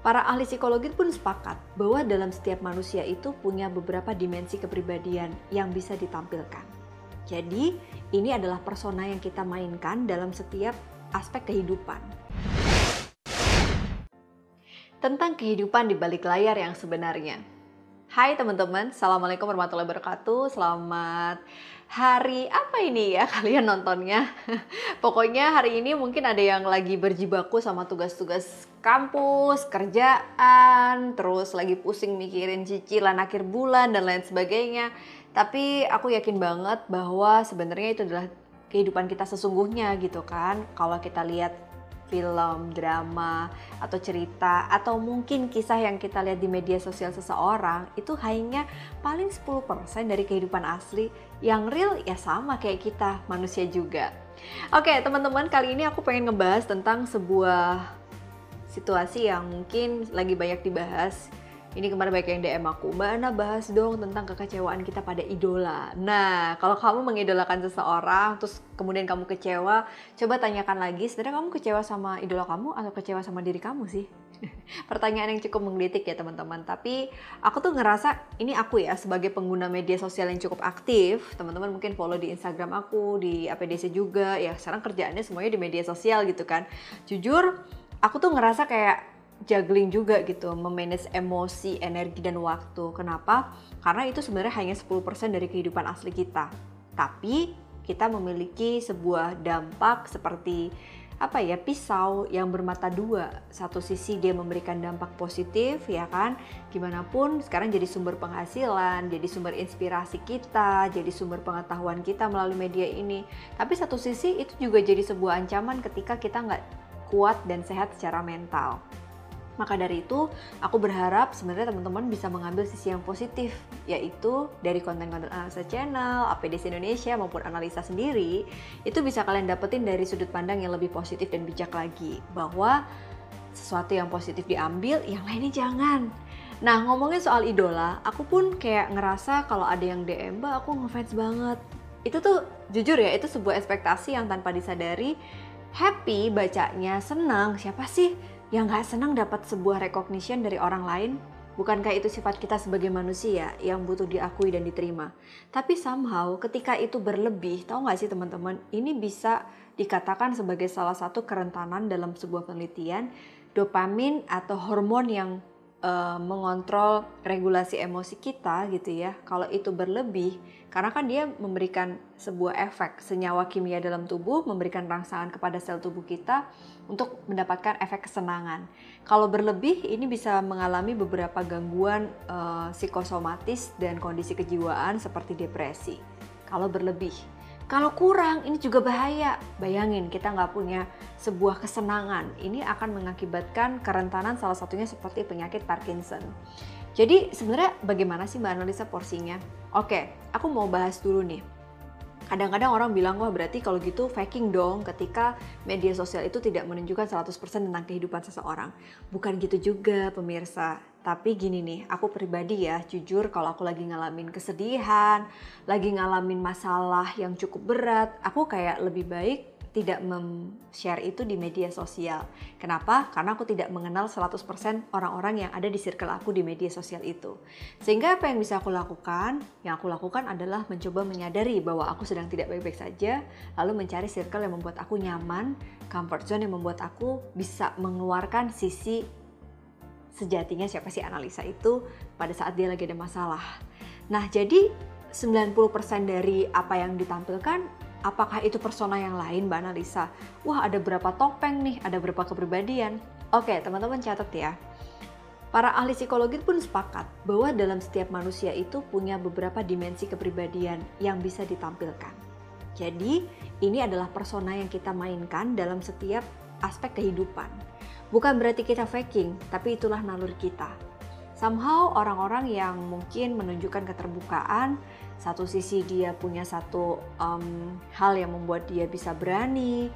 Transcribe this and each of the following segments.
Para ahli psikologi pun sepakat bahwa dalam setiap manusia itu punya beberapa dimensi kepribadian yang bisa ditampilkan. Jadi, ini adalah persona yang kita mainkan dalam setiap aspek kehidupan. Tentang kehidupan di balik layar yang sebenarnya. Hai teman-teman, Assalamualaikum warahmatullahi wabarakatuh. Selamat hari apa ini ya kalian nontonnya? Pokoknya hari ini mungkin ada yang lagi berjibaku sama tugas-tugas kampus, kerjaan, terus lagi pusing mikirin cicilan akhir bulan dan lain sebagainya. Tapi aku yakin banget bahwa sebenarnya itu adalah kehidupan kita sesungguhnya gitu kan. Kalau kita lihat film, drama, atau cerita, atau mungkin kisah yang kita lihat di media sosial seseorang, itu hanya paling 10% dari kehidupan asli. Yang real ya sama kayak kita, manusia juga. Oke, teman-teman, kali ini aku pengen ngebahas tentang sebuah situasi yang mungkin lagi banyak dibahas ini kemarin banyak yang DM aku, Mbak Ana bahas dong tentang kekecewaan kita pada idola. Nah, kalau kamu mengidolakan seseorang, terus kemudian kamu kecewa, coba tanyakan lagi, sebenarnya kamu kecewa sama idola kamu atau kecewa sama diri kamu sih? Pertanyaan yang cukup menggelitik ya teman-teman. Tapi aku tuh ngerasa, ini aku ya sebagai pengguna media sosial yang cukup aktif, teman-teman mungkin follow di Instagram aku, di APDC juga, ya sekarang kerjaannya semuanya di media sosial gitu kan. Jujur, aku tuh ngerasa kayak juggling juga gitu, memanage emosi, energi dan waktu. Kenapa? Karena itu sebenarnya hanya 10% dari kehidupan asli kita. Tapi kita memiliki sebuah dampak seperti apa ya pisau yang bermata dua satu sisi dia memberikan dampak positif ya kan gimana pun sekarang jadi sumber penghasilan jadi sumber inspirasi kita jadi sumber pengetahuan kita melalui media ini tapi satu sisi itu juga jadi sebuah ancaman ketika kita nggak kuat dan sehat secara mental maka dari itu, aku berharap sebenarnya teman-teman bisa mengambil sisi yang positif, yaitu dari konten-konten analisa channel, APDC Indonesia maupun analisa sendiri, itu bisa kalian dapetin dari sudut pandang yang lebih positif dan bijak lagi. Bahwa sesuatu yang positif diambil, yang lainnya jangan. Nah, ngomongin soal idola, aku pun kayak ngerasa kalau ada yang DM, mbak aku ngefans banget. Itu tuh jujur ya, itu sebuah ekspektasi yang tanpa disadari happy bacanya, senang. Siapa sih yang gak senang dapat sebuah recognition dari orang lain? Bukankah itu sifat kita sebagai manusia yang butuh diakui dan diterima? Tapi somehow ketika itu berlebih, tahu gak sih teman-teman, ini bisa dikatakan sebagai salah satu kerentanan dalam sebuah penelitian dopamin atau hormon yang uh, mengontrol regulasi emosi kita gitu ya. Kalau itu berlebih, karena kan dia memberikan sebuah efek senyawa kimia dalam tubuh, memberikan rangsangan kepada sel tubuh kita untuk mendapatkan efek kesenangan. Kalau berlebih, ini bisa mengalami beberapa gangguan uh, psikosomatis dan kondisi kejiwaan seperti depresi. Kalau berlebih, kalau kurang, ini juga bahaya. Bayangin, kita nggak punya sebuah kesenangan. Ini akan mengakibatkan kerentanan salah satunya seperti penyakit Parkinson. Jadi sebenarnya bagaimana sih Mbak analisa porsinya? Oke, aku mau bahas dulu nih. Kadang-kadang orang bilang, wah berarti kalau gitu faking dong ketika media sosial itu tidak menunjukkan 100% tentang kehidupan seseorang. Bukan gitu juga pemirsa. Tapi gini nih, aku pribadi ya, jujur kalau aku lagi ngalamin kesedihan, lagi ngalamin masalah yang cukup berat, aku kayak lebih baik tidak mem-share itu di media sosial. Kenapa? Karena aku tidak mengenal 100% orang-orang yang ada di circle aku di media sosial itu. Sehingga apa yang bisa aku lakukan? Yang aku lakukan adalah mencoba menyadari bahwa aku sedang tidak baik-baik saja, lalu mencari circle yang membuat aku nyaman, comfort zone yang membuat aku bisa mengeluarkan sisi sejatinya siapa sih analisa itu pada saat dia lagi ada masalah. Nah, jadi 90% dari apa yang ditampilkan apakah itu persona yang lain Mbak Analisa? Wah, ada berapa topeng nih, ada berapa kepribadian. Oke, teman-teman catat ya. Para ahli psikologi pun sepakat bahwa dalam setiap manusia itu punya beberapa dimensi kepribadian yang bisa ditampilkan. Jadi, ini adalah persona yang kita mainkan dalam setiap aspek kehidupan. Bukan berarti kita faking, tapi itulah naluri kita. Somehow orang-orang yang mungkin menunjukkan keterbukaan, satu sisi dia punya satu um, hal yang membuat dia bisa berani,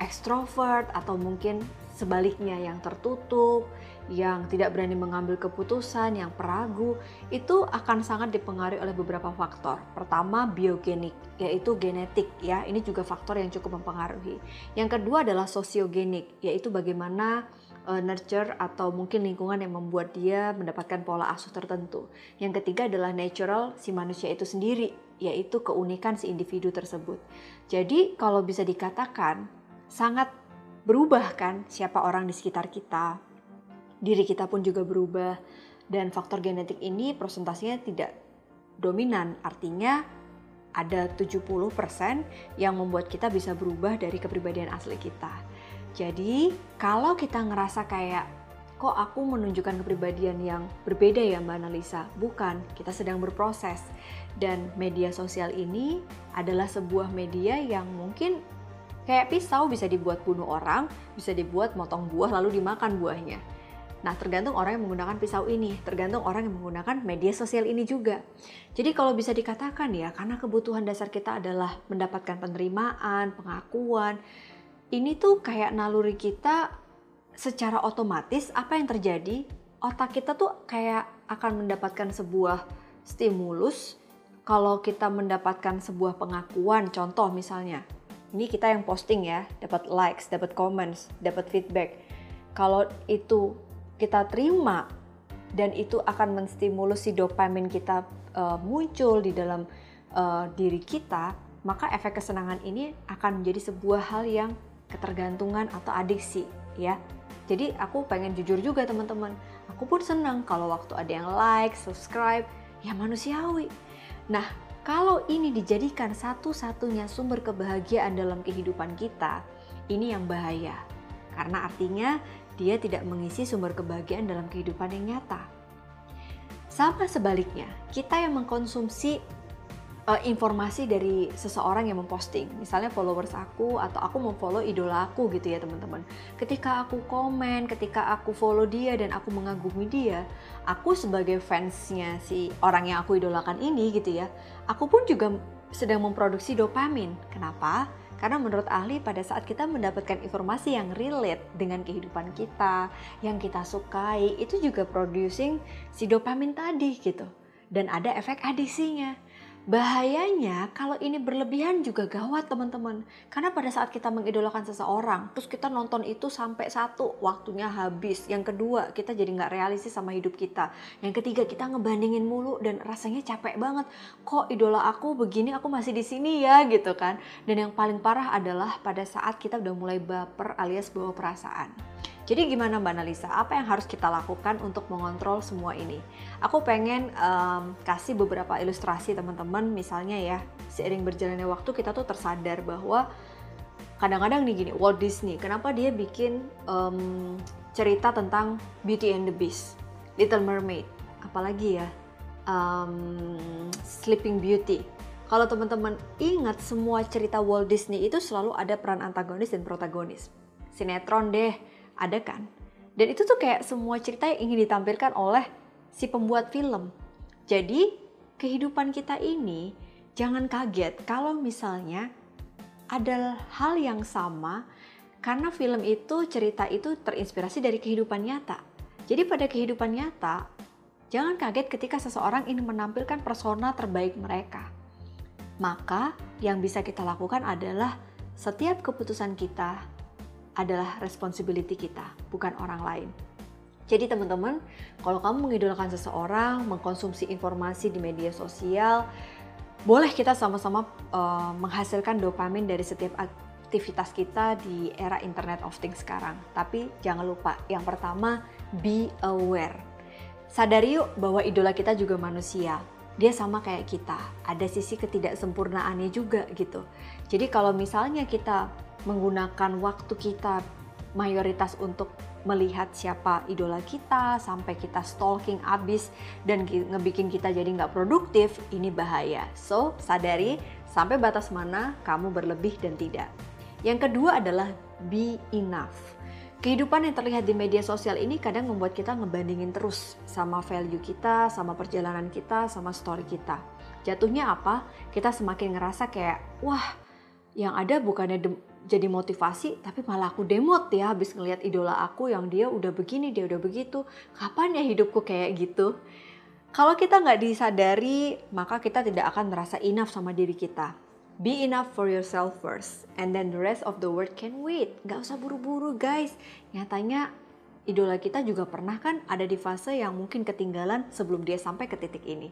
ekstrovert, atau mungkin sebaliknya yang tertutup, yang tidak berani mengambil keputusan, yang peragu, itu akan sangat dipengaruhi oleh beberapa faktor. Pertama, biogenik, yaitu genetik ya. Ini juga faktor yang cukup mempengaruhi. Yang kedua adalah sosiogenik, yaitu bagaimana uh, nurture atau mungkin lingkungan yang membuat dia mendapatkan pola asuh tertentu. Yang ketiga adalah natural si manusia itu sendiri, yaitu keunikan si individu tersebut. Jadi kalau bisa dikatakan sangat berubah kan siapa orang di sekitar kita. Diri kita pun juga berubah dan faktor genetik ini presentasinya tidak dominan, artinya ada 70% yang membuat kita bisa berubah dari kepribadian asli kita. Jadi, kalau kita ngerasa kayak kok aku menunjukkan kepribadian yang berbeda ya Mbak Analisa? Bukan, kita sedang berproses. Dan media sosial ini adalah sebuah media yang mungkin kayak pisau bisa dibuat bunuh orang, bisa dibuat motong buah lalu dimakan buahnya. Nah, tergantung orang yang menggunakan pisau ini, tergantung orang yang menggunakan media sosial ini juga. Jadi kalau bisa dikatakan ya, karena kebutuhan dasar kita adalah mendapatkan penerimaan, pengakuan, ini tuh kayak naluri kita secara otomatis apa yang terjadi, otak kita tuh kayak akan mendapatkan sebuah stimulus kalau kita mendapatkan sebuah pengakuan, contoh misalnya, ini kita yang posting ya, dapat likes, dapat comments, dapat feedback. Kalau itu kita terima dan itu akan menstimulus si dopamin kita uh, muncul di dalam uh, diri kita, maka efek kesenangan ini akan menjadi sebuah hal yang ketergantungan atau adiksi ya. Jadi aku pengen jujur juga teman-teman. Aku pun senang kalau waktu ada yang like, subscribe, ya manusiawi. Nah, kalau ini dijadikan satu-satunya sumber kebahagiaan dalam kehidupan kita, ini yang bahaya. Karena artinya dia tidak mengisi sumber kebahagiaan dalam kehidupan yang nyata. Sama sebaliknya, kita yang mengkonsumsi uh, informasi dari seseorang yang memposting, misalnya followers aku atau aku memfollow idola aku gitu ya teman-teman. Ketika aku komen, ketika aku follow dia dan aku mengagumi dia, aku sebagai fansnya si orang yang aku idolakan ini gitu ya, aku pun juga sedang memproduksi dopamin. Kenapa? Karena menurut ahli pada saat kita mendapatkan informasi yang relate dengan kehidupan kita, yang kita sukai, itu juga producing si dopamin tadi gitu. Dan ada efek adisinya. Bahayanya kalau ini berlebihan juga gawat teman-teman. Karena pada saat kita mengidolakan seseorang, terus kita nonton itu sampai satu, waktunya habis. Yang kedua, kita jadi nggak realistis sama hidup kita. Yang ketiga, kita ngebandingin mulu dan rasanya capek banget. Kok idola aku begini, aku masih di sini ya gitu kan. Dan yang paling parah adalah pada saat kita udah mulai baper alias bawa perasaan. Jadi gimana Mbak Nalisa? Apa yang harus kita lakukan untuk mengontrol semua ini? Aku pengen um, kasih beberapa ilustrasi teman-teman. Misalnya ya, seiring berjalannya waktu kita tuh tersadar bahwa kadang-kadang nih gini, Walt Disney, kenapa dia bikin um, cerita tentang Beauty and the Beast, Little Mermaid, apalagi ya, um, Sleeping Beauty. Kalau teman-teman ingat semua cerita Walt Disney itu selalu ada peran antagonis dan protagonis. Sinetron deh, ada kan? Dan itu tuh kayak semua cerita yang ingin ditampilkan oleh si pembuat film. Jadi kehidupan kita ini jangan kaget kalau misalnya ada hal yang sama karena film itu cerita itu terinspirasi dari kehidupan nyata. Jadi pada kehidupan nyata, jangan kaget ketika seseorang ingin menampilkan persona terbaik mereka. Maka yang bisa kita lakukan adalah setiap keputusan kita adalah responsibility kita, bukan orang lain. Jadi teman-teman, kalau kamu mengidolakan seseorang, mengkonsumsi informasi di media sosial, boleh kita sama-sama uh, menghasilkan dopamin dari setiap aktivitas kita di era Internet of Things sekarang. Tapi jangan lupa, yang pertama, be aware. Sadari yuk bahwa idola kita juga manusia. Dia sama kayak kita, ada sisi ketidaksempurnaannya juga gitu. Jadi kalau misalnya kita menggunakan waktu kita mayoritas untuk melihat siapa idola kita sampai kita stalking abis dan ngebikin kita jadi nggak produktif ini bahaya. So sadari sampai batas mana kamu berlebih dan tidak. Yang kedua adalah be enough. Kehidupan yang terlihat di media sosial ini kadang membuat kita ngebandingin terus sama value kita sama perjalanan kita sama story kita. Jatuhnya apa? Kita semakin ngerasa kayak wah yang ada bukannya jadi motivasi tapi malah aku demot ya habis ngelihat idola aku yang dia udah begini dia udah begitu. Kapan ya hidupku kayak gitu? Kalau kita nggak disadari maka kita tidak akan merasa enough sama diri kita. Be enough for yourself first and then the rest of the world can wait. Nggak usah buru-buru guys. Nyatanya idola kita juga pernah kan ada di fase yang mungkin ketinggalan sebelum dia sampai ke titik ini.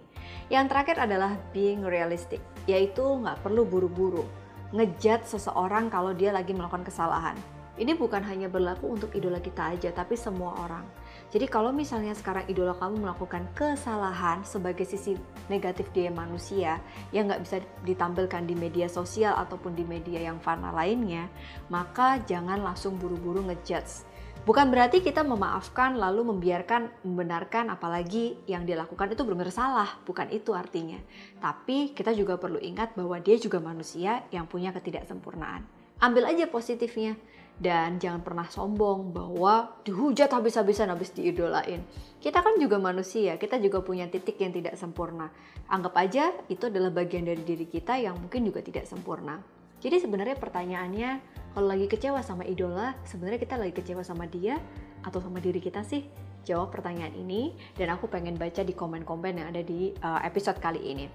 Yang terakhir adalah being realistic, yaitu nggak perlu buru-buru ngejat seseorang kalau dia lagi melakukan kesalahan. Ini bukan hanya berlaku untuk idola kita aja, tapi semua orang. Jadi kalau misalnya sekarang idola kamu melakukan kesalahan sebagai sisi negatif dia manusia yang nggak bisa ditampilkan di media sosial ataupun di media yang fana lainnya, maka jangan langsung buru-buru ngejudge. Bukan berarti kita memaafkan lalu membiarkan membenarkan apalagi yang dilakukan itu benar-benar salah, bukan itu artinya. Tapi kita juga perlu ingat bahwa dia juga manusia yang punya ketidaksempurnaan. Ambil aja positifnya dan jangan pernah sombong bahwa dihujat habis-habisan habis diidolain. Kita kan juga manusia, kita juga punya titik yang tidak sempurna. Anggap aja itu adalah bagian dari diri kita yang mungkin juga tidak sempurna. Jadi sebenarnya pertanyaannya, kalau lagi kecewa sama idola, sebenarnya kita lagi kecewa sama dia atau sama diri kita sih? Jawab pertanyaan ini dan aku pengen baca di komen-komen yang ada di uh, episode kali ini.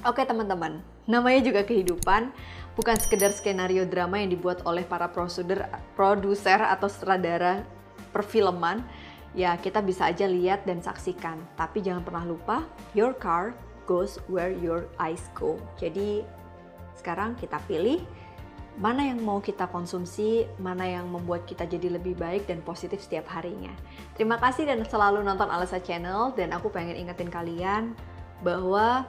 Oke teman-teman, namanya juga kehidupan, bukan sekedar skenario drama yang dibuat oleh para produser atau sutradara perfilman. Ya kita bisa aja lihat dan saksikan, tapi jangan pernah lupa, your car goes where your eyes go. Jadi sekarang kita pilih mana yang mau kita konsumsi, mana yang membuat kita jadi lebih baik dan positif setiap harinya. Terima kasih dan selalu nonton Alisa Channel dan aku pengen ingetin kalian bahwa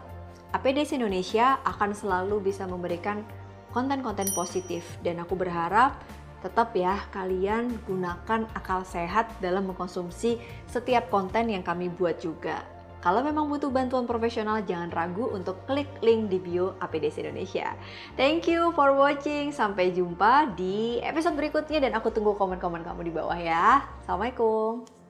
APDC Indonesia akan selalu bisa memberikan konten-konten positif dan aku berharap tetap ya kalian gunakan akal sehat dalam mengkonsumsi setiap konten yang kami buat juga. Kalau memang butuh bantuan profesional, jangan ragu untuk klik link di bio APDC Indonesia. Thank you for watching. Sampai jumpa di episode berikutnya dan aku tunggu komen-komen kamu di bawah ya. Assalamualaikum.